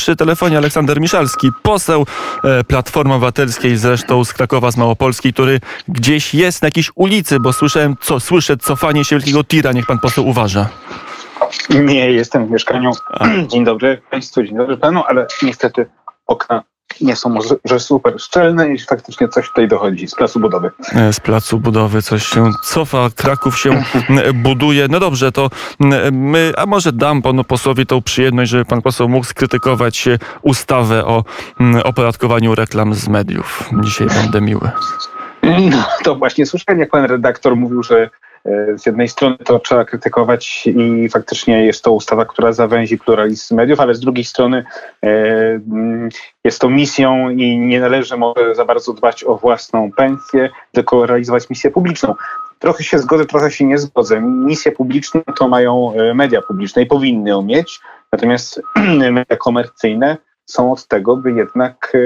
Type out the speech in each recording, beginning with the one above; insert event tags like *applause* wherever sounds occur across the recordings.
Przy telefonie Aleksander Miszalski, poseł e, Platformy Obywatelskiej, zresztą z Krakowa, z Małopolski, który gdzieś jest na jakiejś ulicy, bo słyszałem, co, słyszę cofanie się wielkiego tira. Niech pan poseł uważa. Nie, jestem w mieszkaniu. *clears throat* Dzień dobry Państwu, dzień dobry Panu, ale niestety okna nie są może że super szczelne i faktycznie coś tutaj dochodzi z placu budowy. E, Z placu budowy coś się cofa, Kraków się buduje. No dobrze, to my, a może dam panu posłowi tą przyjemność, żeby pan poseł mógł skrytykować e, ustawę o opodatkowaniu reklam z mediów. Dzisiaj będę miły. No to właśnie słyszałem, jak Pan redaktor mówił, że z jednej strony to trzeba krytykować i faktycznie jest to ustawa, która zawęzi pluralizm mediów, ale z drugiej strony e, mm, jest to misją i nie należy może za bardzo dbać o własną pensję, tylko realizować misję publiczną. Trochę się zgodzę, trochę się nie zgodzę. Misję publiczną to mają e, media publiczne i powinny ją mieć, natomiast *clears throat* media komercyjne są od tego, by jednak e,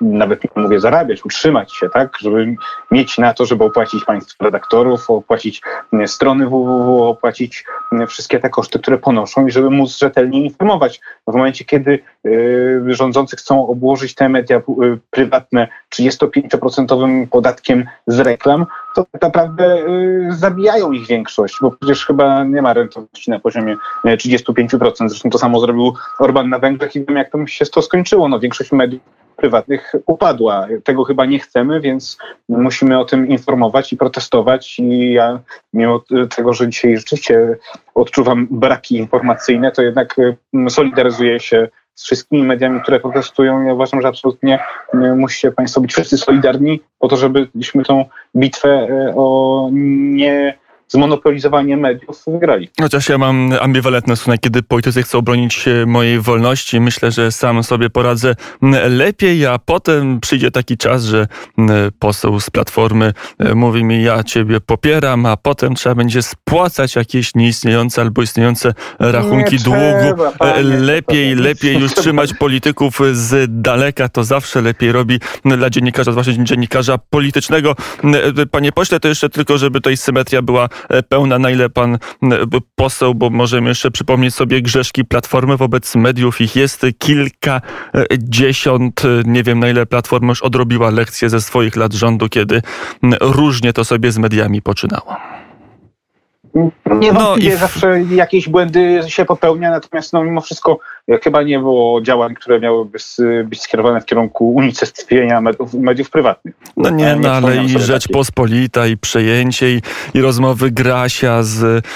nawet nie mówię zarabiać, utrzymać się, tak, żeby mieć na to, żeby opłacić państwu redaktorów, opłacić e, strony www, opłacić e, wszystkie te koszty, które ponoszą i żeby móc rzetelnie informować. W momencie, kiedy e, rządzący chcą obłożyć te media e, prywatne 35% podatkiem z reklam, to tak naprawdę e, zabijają ich większość, bo przecież chyba nie ma rentowności na poziomie e, 35%. Zresztą to samo zrobił Orban na Węgrzech i wiem, jak to się to skończyło. No, większość mediów prywatnych upadła. Tego chyba nie chcemy, więc musimy o tym informować i protestować. I ja, mimo tego, że dzisiaj rzeczywiście odczuwam braki informacyjne, to jednak mm, solidaryzuję się z wszystkimi mediami, które protestują. Ja uważam, że absolutnie mm, musicie Państwo być wszyscy solidarni po to, żebyśmy tą bitwę e, o nie zmonopolizowanie mediów wygrali. Chociaż ja mam ambiwalentny stosunek, kiedy politycy chcą bronić mojej wolności. Myślę, że sam sobie poradzę lepiej, a potem przyjdzie taki czas, że poseł z Platformy e, mówi mi, ja ciebie popieram, a potem trzeba będzie spłacać jakieś nieistniejące albo istniejące rachunki Nie długu. trzeba, E, panie, Lepiej, lepiej już trzymać polityków z daleka, to zawsze lepiej robi dla dziennikarza, zwłaszcza dziennikarza politycznego. E, Panie pośle, to jeszcze tylko, żeby tutaj symetria była pełna, na ile pan poseł, bo możemy jeszcze przypomnieć sobie grzeszki Platformy wobec mediów. Ich jest kilka, e. E, Nie wiem, na ile Platforma już odrobiła lekcje ze swoich lat rządu, kiedy różnie to sobie z mediami poczynało. Niewątpliwie No i- zawsze jakieś błędy się popełnia, natomiast no, mimo wszystko e, chyba nie było działań, które miałyby być skierowane w kierunku unicestwienia mediów, mediów prywatnych. No nie, Ja no ale i Rzeczpospolita, i przejęcie, i, i rozmowy Grasia z,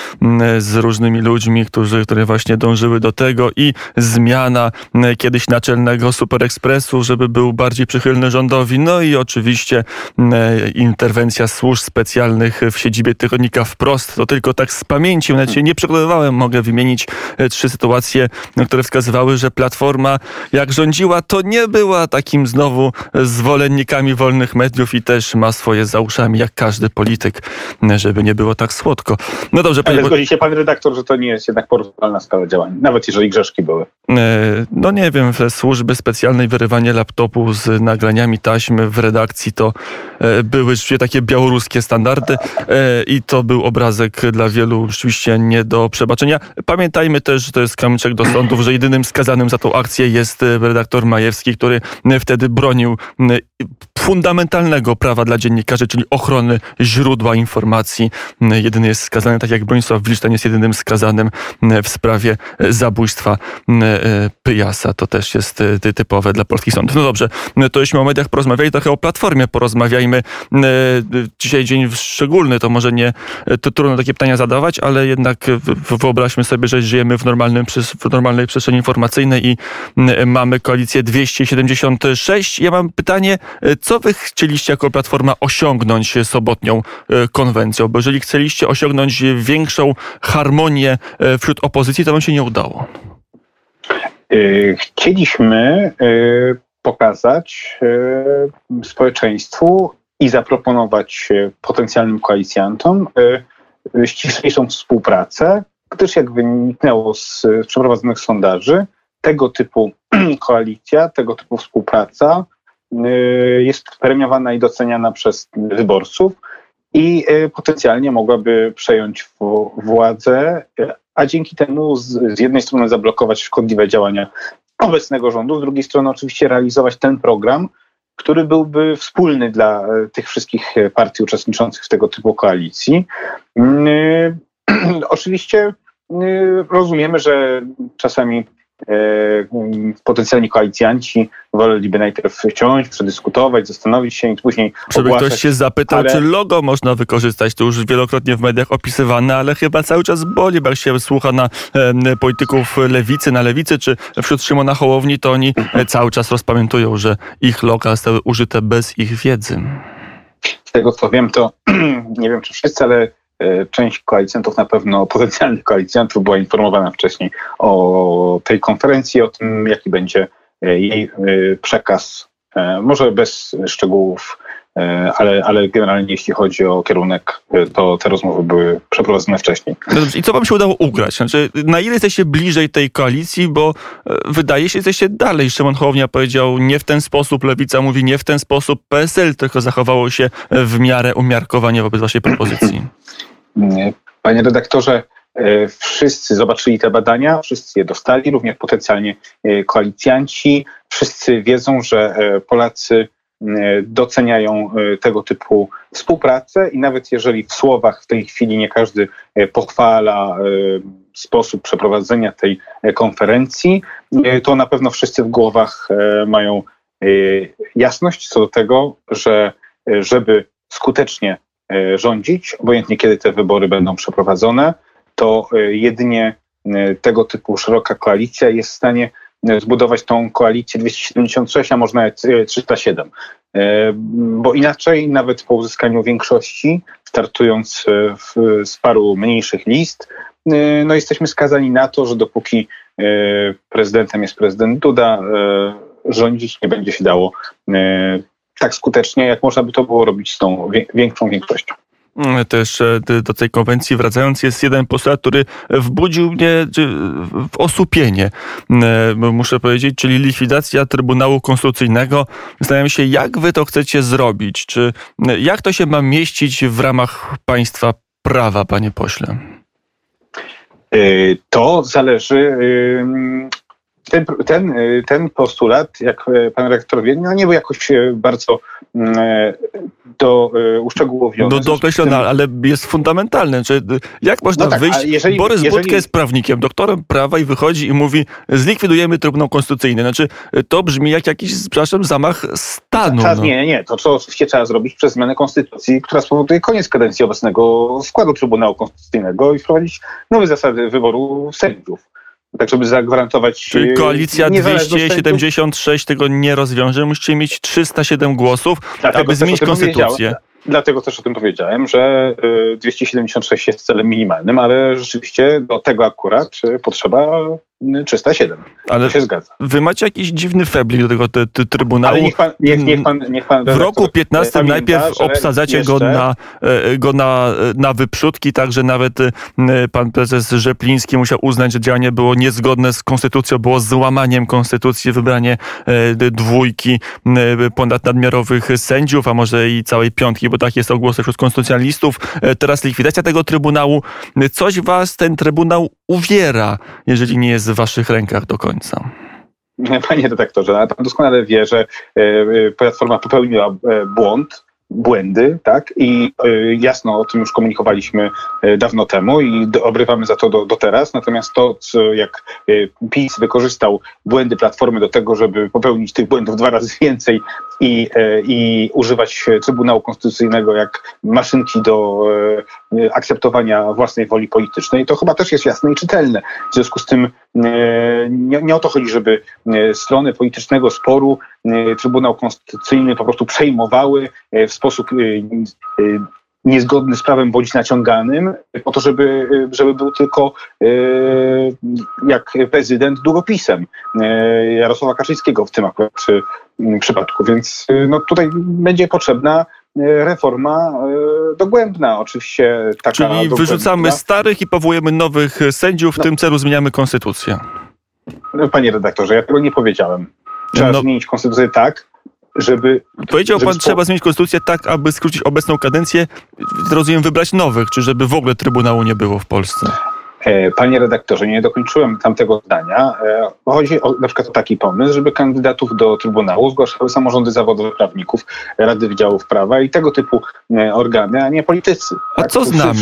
z różnymi ludźmi, którzy, które właśnie dążyły do tego i zmiana kiedyś naczelnego Superekspresu, żeby był bardziej przychylny rządowi, no i oczywiście interwencja służb specjalnych w siedzibie tygodnika wprost, to tylko tak z pamięci, nawet się nie przygotowywałem, mogę wymienić e, trzy sytuacje, które wskazywały, że Platforma jak rządziła, to nie była takim znowu zwolennikami wolnych mediów i też ma swoje za uszami, jak każdy polityk, żeby nie było tak słodko. No dobrze, panie, Ale zgodzi się pan redaktor, że to nie jest jednak porównywalna skala działań, nawet jeżeli grzeszki były. e, no nie wiem, służby specjalne i wyrywanie laptopu z nagraniami taśmy w redakcji to e, były rzeczywiście takie białoruskie standardy e, i to był obrazek dla wielu rzeczywiście nie do przebaczenia. Pamiętajmy też, że to jest kamyczek do sądów, że jedynym skazanym za tą akcję jest e, redaktor Majewski, który e, wtedy bronił m, fundamentalnego prawa dla dziennikarzy, czyli ochrony źródła informacji. Jedyny jest skazany, tak jak Bronisław Wilczyn jest jedynym skazanym w sprawie e, zabójstwa e, Pyjasa. To też jest e, ty- typowe dla polskich sądów. No dobrze, to jeśli o mediach porozmawiali, trochę o Platformie porozmawiajmy. E, Dzisiaj dzień szczególny, to może nie e, to trudno takie pytania zadawać, ale jednak e, wyobraźmy sobie, że żyjemy w, normalnym, w normalnej przestrzeni informacyjnej i mamy koalicję 276. Ja mam pytanie, e, co wy chcieliście jako Platforma osiągnąć sobotnią e, konwencją? Bo jeżeli chcieliście osiągnąć większą harmonię e, wśród opozycji, to wam się nie udało. Chcieliśmy pokazać społeczeństwu i zaproponować potencjalnym koalicjantom ściślejszą współpracę, gdyż jak wyniknęło z przeprowadzonych sondaży, tego typu *clears throat* koalicja, tego typu współpraca y, jest premiowana i doceniana przez wyborców i y, potencjalnie mogłaby przejąć władzę, y, a dzięki temu z, z jednej strony zablokować szkodliwe działania obecnego rządu, z drugiej strony oczywiście realizować ten program, który byłby wspólny dla tych wszystkich partii uczestniczących w tego typu koalicji. *clears throat* Oczywiście rozumiemy, że czasami E, potencjalni koalicjanci woleliby najpierw wciąć, przedyskutować, zastanowić się i później Żeby ogłaszać, ktoś się zapytał, ale... czy logo można wykorzystać, to już wielokrotnie w mediach opisywane, ale chyba cały czas boli, bo jak się słucha na e, polityków lewicy, na lewicy, czy wśród Szymona Hołowni, to oni cały czas rozpamiętują, że ich loga zostały użyte bez ich wiedzy. Z tego co wiem, to *clears throat* nie wiem czy wszyscy, ale część koalicjantów, na pewno potencjalnych koalicjantów była informowana wcześniej o tej konferencji, o tym, jaki będzie e, jej e, przekaz. Może bez szczegółów, ale, ale generalnie jeśli chodzi o kierunek, to te rozmowy były przeprowadzone wcześniej. I co wam się udało ugrać? Znaczy, na ile jesteście bliżej tej koalicji, bo wydaje się, że jesteście dalej. Szymon Hołownia powiedział nie w ten sposób, Lewica mówi nie w ten sposób, PSL tylko zachowało się w miarę umiarkowanie wobec waszej propozycji. Panie redaktorze, e, wszyscy zobaczyli te badania, wszyscy je dostali, również potencjalnie e, koalicjanci. Wszyscy wiedzą, że e, Polacy doceniają tego typu współpracę i nawet jeżeli w słowach w tej chwili nie każdy pochwala sposób przeprowadzenia tej konferencji, to na pewno wszyscy w głowach mają jasność co do tego, że żeby skutecznie E, rządzić, obojętnie kiedy te wybory będą przeprowadzone, to e, jedynie e, tego typu szeroka koalicja jest w stanie zbudować tą koalicję 276, a może nawet 307. Bo inaczej, nawet po uzyskaniu większości, startując w, z paru mniejszych list, no jesteśmy skazani na to, że dopóki prezydentem jest prezydent Duda, rządzić nie będzie się dało tak skutecznie, jak można by to było robić z tą większą większością. Mm, też e, do tej konwencji wracając, jest jeden postulat, który wbudził mnie w osłupienie, mm, e, muszę powiedzieć, czyli likwidacja Trybunału Konstytucyjnego. Zastanawiam się, jak wy to chcecie zrobić? Czy jak to się ma mieścić w ramach państwa prawa, panie pośle? E, to zależy ten, ten, ten postulat, jak pan rektor wie, no nie był jakoś e, bardzo mm, e, do e, uszczegółowiony. No dookreślony, ale jest fundamentalny. Czy jak można no tak, wyjść? Jeżeli, Borys jeżeli... Budka jest prawnikiem, doktorem prawa i wychodzi i mówi zlikwidujemy Trybunał Konstytucyjny. Znaczy to brzmi jak jakiś, przepraszam, zamach stanu. Czas, no. Nie, nie. To co oczywiście trzeba zrobić przez zmianę konstytucji, która spowoduje koniec kadencji obecnego składu Trybunału Konstytucyjnego i wprowadzić nowe zasady wyboru sędziów tak żeby zagwarantować. Czyli koalicja 276 tego nie rozwiąże. Musicie mieć 307 głosów, Dlatego aby zmienić konstytucję. Dlatego też o tym powiedziałem, że 276 jest celem minimalnym, ale rzeczywiście do tego akurat potrzeba 307. Ale to się zgadza. Wy macie jakiś dziwny feblik do tego te, te Trybunału. Ale niech pan, niech, niech pan, niech pan w roku 15 najpierw obsadzacie jeszcze... go, na, e, go na, na wyprzódki, także nawet e, pan prezes Rzepliński musiał uznać, że działanie było niezgodne z konstytucją, było złamaniem konstytucji, wybranie e, dwójki ponadnadmiarowych sędziów, a może i całej piątki, bo tak jest ogłosy wśród konstytucjalistów. Teraz likwidacja tego Trybunału. Coś was ten Trybunał uwiera, jeżeli nie jest w waszych rękach do końca. Panie redaktorze, pan doskonale wie, że e, e, Platforma popełniła e, błąd, błędy, tak? I y, jasno o tym już komunikowaliśmy y, dawno temu i obrywamy za to do, do, teraz. Natomiast to, co jak y, PiS wykorzystał błędy Platformy do tego, żeby popełnić tych błędów dwa razy *laughs* więcej i, i używać Trybunału Konstytucyjnego jak maszynki do akceptowania własnej woli politycznej, to chyba też jest jasne i czytelne. W związku z tym nie, nie o to chodzi, żeby strony politycznego sporu Trybunał Konstytucyjny po prostu przejmowały w sposób y, y, niezgodny z prawem bądź naciąganym, po to, żeby, y, żeby był tylko jak prezydent długopisem Jarosława Kaczyńskiego w tym akurat przypadku. Więc no, tutaj będzie potrzebna reforma dogłębna, oczywiście taka Czyli dogłębna. wyrzucamy starych i powołujemy nowych sędziów, w no. tym celu zmieniamy konstytucję. No, panie redaktorze, ja tego nie powiedziałem. Trzeba no. zmienić konstytucję tak, żeby... Powiedział żeby pan, trzeba zmienić konstytucję tak, aby skrócić obecną kadencję, rozumiem, wybrać nowych, czy żeby w ogóle Trybunału nie było w Polsce? Panie redaktorze, nie dokończyłem tamtego zdania. Chodzi o, na przykład o taki pomysł, żeby kandydatów do Trybunału zgłaszały samorządy zawodowe prawników, Rady Wydziałów Prawa i tego typu organy, a nie politycy. A co z nami?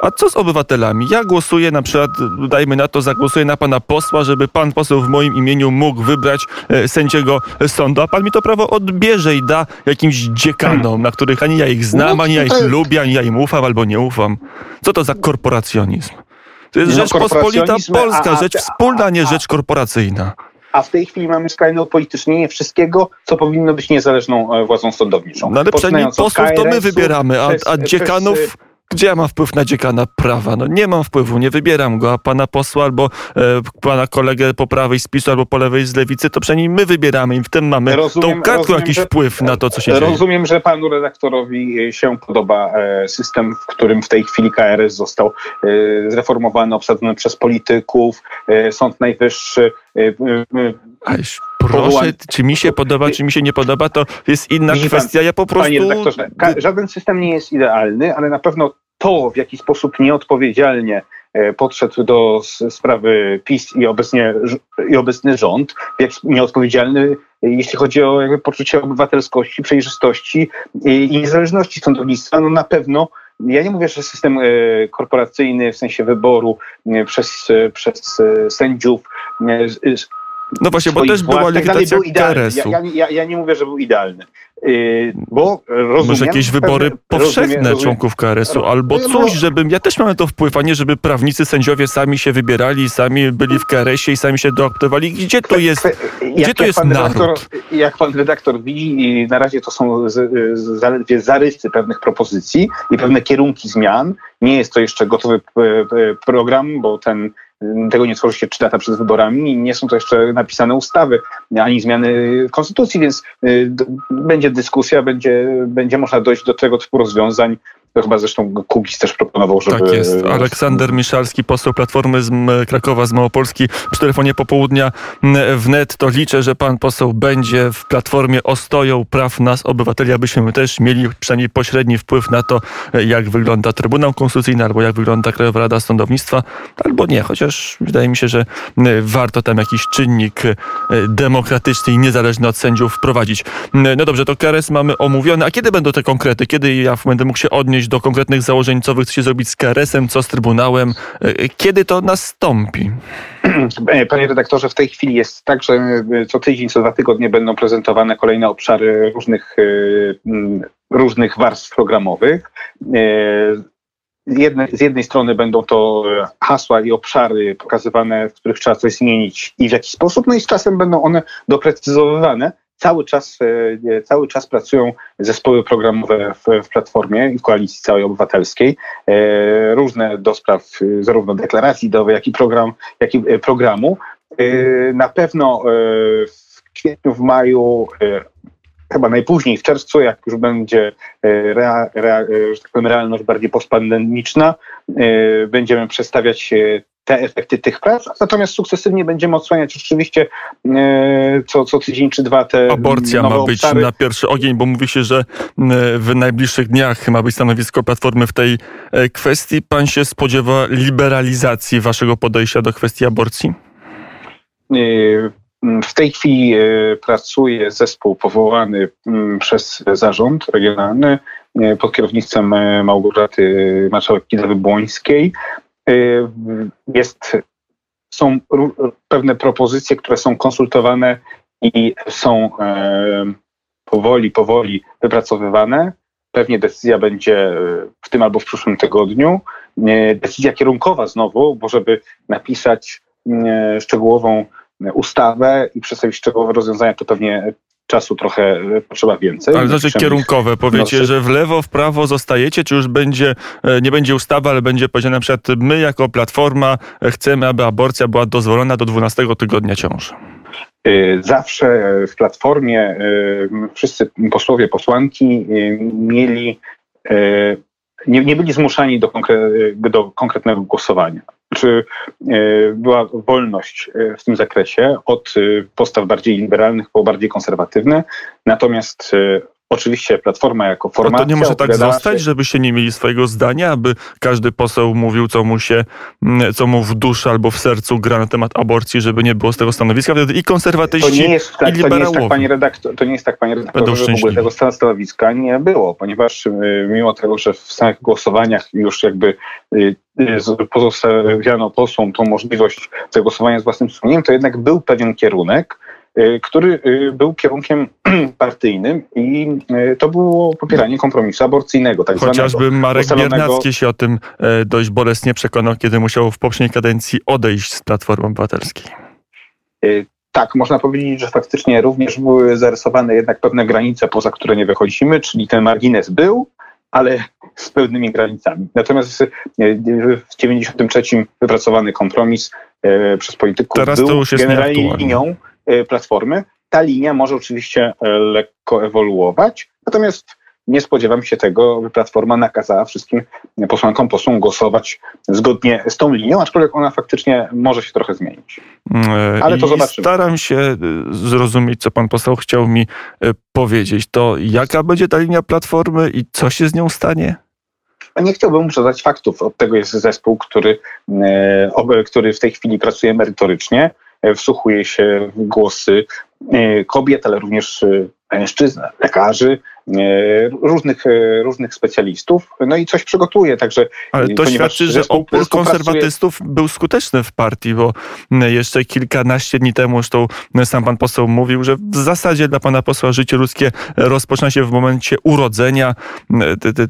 A co z obywatelami? Ja głosuję na przykład, dajmy na to, zagłosuję na pana posła, żeby pan poseł w moim imieniu mógł wybrać e, sędziego sądu, a pan mi to prawo odbierze i da jakimś dziekanom, na których ani ja ich znam, no, ani ja ich lubię, ani ja im ufam albo nie ufam. Co to za korporacjonizm? To jest no, Rzeczpospolita Polska, a, a, rzecz wspólna, a nie rzecz korporacyjna. A w tej chwili mamy skrajne upolitycznienie wszystkiego, co powinno być niezależną e, władzą sądowniczą. No ale przynajmniej posłów to my wybieramy, a, a dziekanów... Przez, gdzie ja mam wpływ na dziekana prawa? No nie mam wpływu, nie wybieram go, a pana posła albo e, pana kolegę po prawej z PiSu albo po lewej z lewicy, to przynajmniej my wybieramy i w tym mamy rozumiem, tą kartką jakiś że, wpływ na to, co się rozumiem, dzieje. Rozumiem, że panu redaktorowi się podoba e, system, w którym w tej chwili KRS został e, zreformowany, obsadzony przez polityków, e, Sąd Najwyższy. Ależ proszę, czy mi się podoba, czy mi się nie podoba, to jest inna kwestia. Pan, ja po prostu... Panie redaktorze, żaden system nie jest idealny, ale na pewno to, w jaki sposób nieodpowiedzialnie e, podszedł do sprawy PiS i, obecnie, i obecny rząd, jak nieodpowiedzialny, jeśli chodzi o jakby poczucie obywatelskości, przejrzystości i niezależności sądownictwa, no na pewno ja nie mówię, że system e, korporacyjny w sensie wyboru e, przez, przez sędziów no właśnie, bo też była likwidacja KRS-u. Ja, ja, ja, nie mówię, że był idealny. Yy, bo rozumiem... Może jakieś wybory pewne, powszechne rozumiem, członków KRS-u, albo coś, żebym... Ja też mam to wpływ, a nie żeby prawnicy, sędziowie sami się wybierali, sami byli w KRS-ie i sami się doaktowali. Gdzie tu jest, gdzie jak, tu jest naród? Redaktor, jak pan redaktor widzi, na razie to są z, z, zaledwie zarysy pewnych propozycji i pewne kierunki zmian. Nie jest to jeszcze gotowy e, e, program, bo ten tego nie tworzy się trzy lata przed wyborami nie są to jeszcze napisane ustawy ani zmiany konstytucji, więc y, będzie dyskusja, będzie, będzie można dojść do tego typu rozwiązań to chyba zresztą Kukiz też proponował, żeby... Tak jest. Aleksander Miszalski, poseł Platformy z Krakowa, z Małopolski przy telefonie popołudnia wnet. To liczę, że pan poseł będzie w Platformie ostoją praw nas, obywateli, abyśmy też mieli przynajmniej pośredni wpływ na to, jak wygląda Trybunał Konstytucyjny, albo jak wygląda Krajowa Rada Sądownictwa, albo nie. Chociaż wydaje mi się, że warto tam jakiś czynnik e, demokratyczny i niezależny od sędziów wprowadzić. No dobrze, to KRS mamy omówione. A kiedy będą te konkrety? Kiedy ja będę mógł się odnieść do konkretnych założeń, co wy chcecie zrobić z KRS-em, co z Trybunałem. E, kiedy to nastąpi? *clears throat* Panie redaktorze, w tej chwili jest tak, że e, co tydzień, co dwa tygodnie będą prezentowane kolejne obszary różnych, e, różnych warstw programowych. Jedne, z jednej strony będą to hasła i obszary pokazywane, w których trzeba coś zmienić i w jaki sposób, no i z czasem będą one doprecyzowywane cały czas, e, cały czas pracują zespoły programowe w, w Platformie i w Koalicji Całej Obywatelskiej, e, różne do spraw e, zarówno deklaracji do jak i, program, jak i programu. Na pewno w kwietniu, w maju chyba najpóźniej w czerwcu, jak już będzie rea, rea, tak powiem, realność bardziej postpandemiczna, będziemy przedstawiać te efekty tych prac, natomiast sukcesywnie będziemy odsłaniać oczywiście e, co, co tydzień czy dwa te Aborcja ma być obszary. na pierwszy ogień, bo mówi się, że e, w najbliższych dniach ma być stanowisko Platformy w tej e, kwestii. Pan się spodziewa liberalizacji waszego podejścia do kwestii aborcji? W tej chwili pracuje zespół powołany przez zarząd regionalny pod kierownictwem Małgorzaty Marszałek Kidawy-Błońskiej. Y, jest, są pewne propozycje, które są konsultowane i są e, powoli, powoli wypracowywane. Pewnie decyzja będzie w tym albo w przyszłym tygodniu. E, decyzja kierunkowa znowu, bo żeby napisać e, szczegółową ustawę i przedstawić szczegółowe rozwiązania, to pewnie czasu trochę e, potrzeba więcej. Ale znaczy kierunkowe, powiecie, że w lewo, w prawo zostajecie, czy już będzie, e, nie będzie ustawa, ale będzie powiedziane na przykład my jako Platforma e, chcemy, aby aborcja była dozwolona do 12 tygodnia ciąży. Zawsze w Platformie wszyscy posłowie, posłanki mieli nie, nie byli zmuszani do, konkre, do konkretnego głosowania. Czy e, była wolność e, w tym zakresie od e, postaw bardziej liberalnych po bardziej konserwatywne, natomiast Oczywiście Platforma jako No formacja... to nie może tak zostać, się- żeby się nie mieli swojego zdania, aby każdy poseł mówił, co mu się, mm, co mu w duszy albo w sercu gra na temat aborcji, żeby nie było z tego stanowiska. Wtedy i To konserwatyści, nie jest tak, i to nie jest tak, liberałowie. panie redaktor, to nie jest tak, panie Będą redaktorze, że w ogóle tego stan stanowiska nie było, ponieważ y, mimo tego, że w samych głosowaniach już jakby y, y, pozostawiano posłom tą możliwość zagłosowania z własnym sumieniem, to jednak był pewien kierunek, który y, był kierunkiem *clears throat* partyjnym i y, to było popieranie kompromisu aborcyjnego, tak zwanego. Chociażby Marek ustalonego- Biernacki się o tym e, dość bolesnie przekonał, kiedy musiał w poprzedniej kadencji odejść z Platformy Obywatelskiej. Tak, można powiedzieć, że faktycznie również były zarysowane jednak pewne granice, poza które nie wychodzimy, czyli ten margines był, ale z pewnymi granicami. Natomiast w 93 wypracowany kompromis przez polityków Teraz to był już jest generalnie linią Platformy. Ta linia może oczywiście e, lekko ewoluować, natomiast nie spodziewam się tego, by Platforma nakazała wszystkim posłankom, posłom głosować zgodnie z tą linią, aczkolwiek ona faktycznie może się trochę zmienić. E, Ale to I zobaczymy. staram się e, zrozumieć, co pan poseł chciał mi e, powiedzieć. To jaka będzie ta linia Platformy i co się z nią stanie? Nie chciałbym przedać faktów. Od tego jest zespół, który, który w tej chwili pracuje merytorycznie, wsłuchuje się w głosy e, kobiet, ale również e, mężczyzn, lekarzy, e, różnych, e, różnych specjalistów. No i coś przygotuje, także Ale to świadczy, że opór konserwatystów był skuteczny w partii, bo m, jeszcze kilkanaście dni temu, zresztą sam pan poseł mówił, że w zasadzie dla pana posła życie ludzkie rozpoczyna się w momencie urodzenia,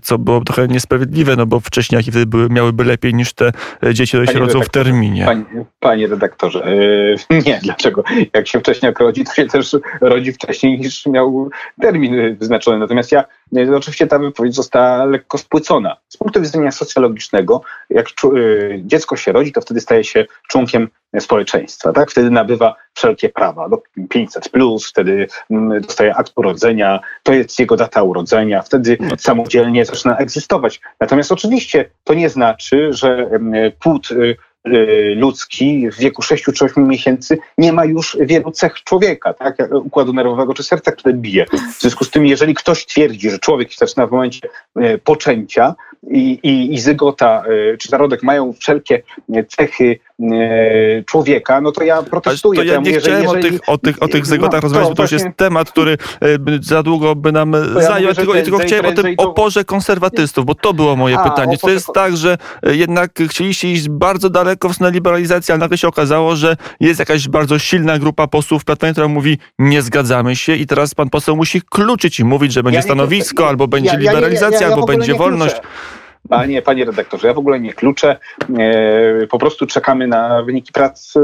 co było trochę niesprawiedliwe, no bo wcześniaki wtedy były, miałyby lepiej niż te e, dzieci, które się rodzą w terminie. Panie, panie redaktorze, e, *laughs* nie, dlaczego? Jak się wcześniej rodzi, to się też rodzi wcześniej niż miał termin e, wyznaczony. Natomiast ja, e, oczywiście ta wypowiedź została lekko spłycona. Z punktu widzenia socjologicznego, jak e, dziecko się rodzi, to wtedy staje się członkiem społeczeństwa, tak? Wtedy nabywa wszelkie prawa, do 500 plus, wtedy mm, dostaje akt urodzenia, to jest jego data urodzenia, wtedy No samodzielnie zaczyna egzystować. Natomiast oczywiście to nie znaczy, że em, płód y, y, ludzki w wieku 6 czy 8 miesięcy nie ma już wielu cech człowieka, tak? układu nerwowego czy serca, które bije. W związku z tym, jeżeli ktoś twierdzi, że człowiek zaczyna w momencie e, poczęcia i, i, i zygota e, czy zarodek mają wszelkie cechy człowieka, no to ja protestuję. to ja nie że chciałem o jeżeli- tych, o tych, o tych No, zygotach to rozmawiać, bo to już jest temat, który za długo by nam ja zajął. tylko, ja tylko chciałem o tym oporze konserwatystów, bo to było moje A, pytanie. Czy to oporze jest tak, że jednak chcieliście iść bardzo daleko w stronę liberalizacji, ale nagle się okazało, że jest jakaś bardzo silna grupa posłów w Platformie, która mówi nie zgadzamy się i teraz pan poseł musi kluczyć i mówić, że będzie Ja nie- stanowisko, ja- albo będzie ja- nie- ja- liberalizacja, albo będzie nie wolność. Panie, panie redaktorze, ja w ogóle nie kluczę. E, po prostu czekamy na wyniki prac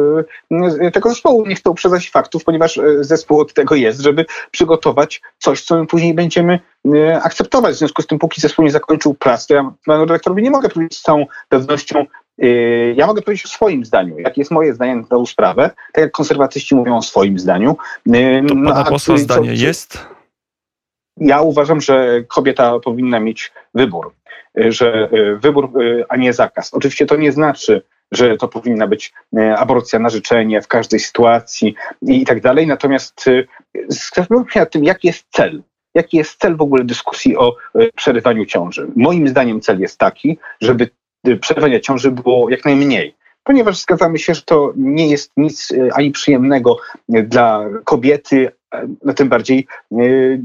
e, tego zespołu. Nie chcę uprzedzać faktów, ponieważ e, zespół od tego jest, żeby przygotować coś, co my później będziemy akceptować. W związku z tym, póki zespół nie zakończył prac, to ja panu redaktorowi nie mogę powiedzieć z całą pewnością. E, Ja mogę powiedzieć o swoim zdaniu. Jakie jest moje zdanie na tę sprawę? Tak jak konserwatyści mówią o swoim zdaniu. E, To no, pana a posła zdanie co- jest? ja uważam, że kobieta powinna mieć wybór, y, że y, wybór, y, a nie zakaz. Oczywiście to nie znaczy, że to powinna być y, aborcja na życzenie w każdej sytuacji i tak dalej. Natomiast y, zastanówmy się nad tym, jaki jest cel. Jaki jest cel w ogóle dyskusji o y, przerywaniu ciąży? Moim zdaniem cel jest taki, żeby y, przerywania ciąży było jak najmniej. Ponieważ zgadzamy się, że to nie jest nic y, ani przyjemnego y, dla kobiety, no tym bardziej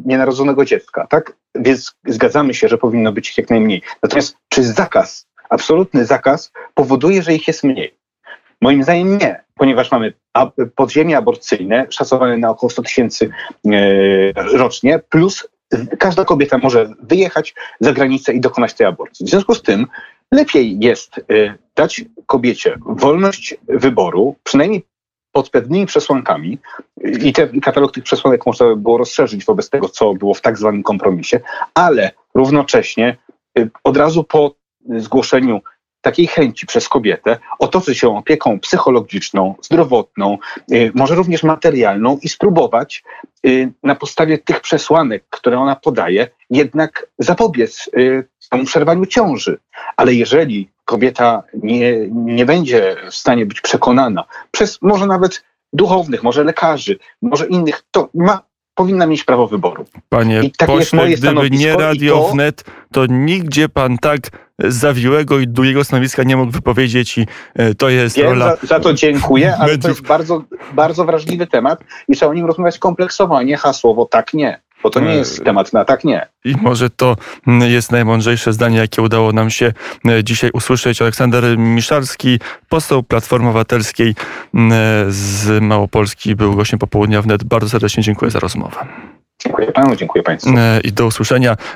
nienarodzonego dziecka, tak? Więc zgadzamy się, że powinno być ich jak najmniej. Natomiast czy zakaz, absolutny zakaz powoduje, że ich jest mniej? Moim zdaniem nie, ponieważ mamy podziemie aborcyjne szacowane na około 100 tysięcy rocznie, plus każda kobieta może wyjechać za granicę i dokonać tej aborcji. W związku z tym lepiej jest y, dać kobiecie wolność wyboru, przynajmniej pod pewnymi przesłankami, i ten katalog tych przesłanek można by było rozszerzyć wobec tego, co było w tak zwanym kompromisie, ale równocześnie y, od razu po zgłoszeniu takiej chęci przez kobietę otoczyć się opieką psychologiczną, zdrowotną, y, może również materialną i spróbować y, na podstawie tych przesłanek, które ona podaje, jednak zapobiec temu przerwaniu ciąży. Ale jeżeli kobieta nie, nie będzie w stanie być przekonana przez może nawet duchownych, może lekarzy, może innych, to ma powinna mieć prawo wyboru. Panie I pośle, gdyby nie Radio to- Wnet, to nigdzie pan tak zawiłego i długiego stanowiska nie mógł wypowiedzieć i e, to jest Wiem, rola za, za to dziękuję, ale to jest bardzo, bardzo wrażliwy temat i trzeba o nim rozmawiać kompleksowo, a nie hasłowo tak nie. Bo to nie E, jest temat na tak nie. I może to jest najmądrzejsze zdanie, jakie udało nam się e, dzisiaj usłyszeć. Aleksander Miszalski, poseł Platformy Obywatelskiej e, z Małopolski, był gościem popołudnia wnet. Bardzo serdecznie dziękuję za rozmowę. Dziękuję panu, dziękuję państwu. E, I do usłyszenia.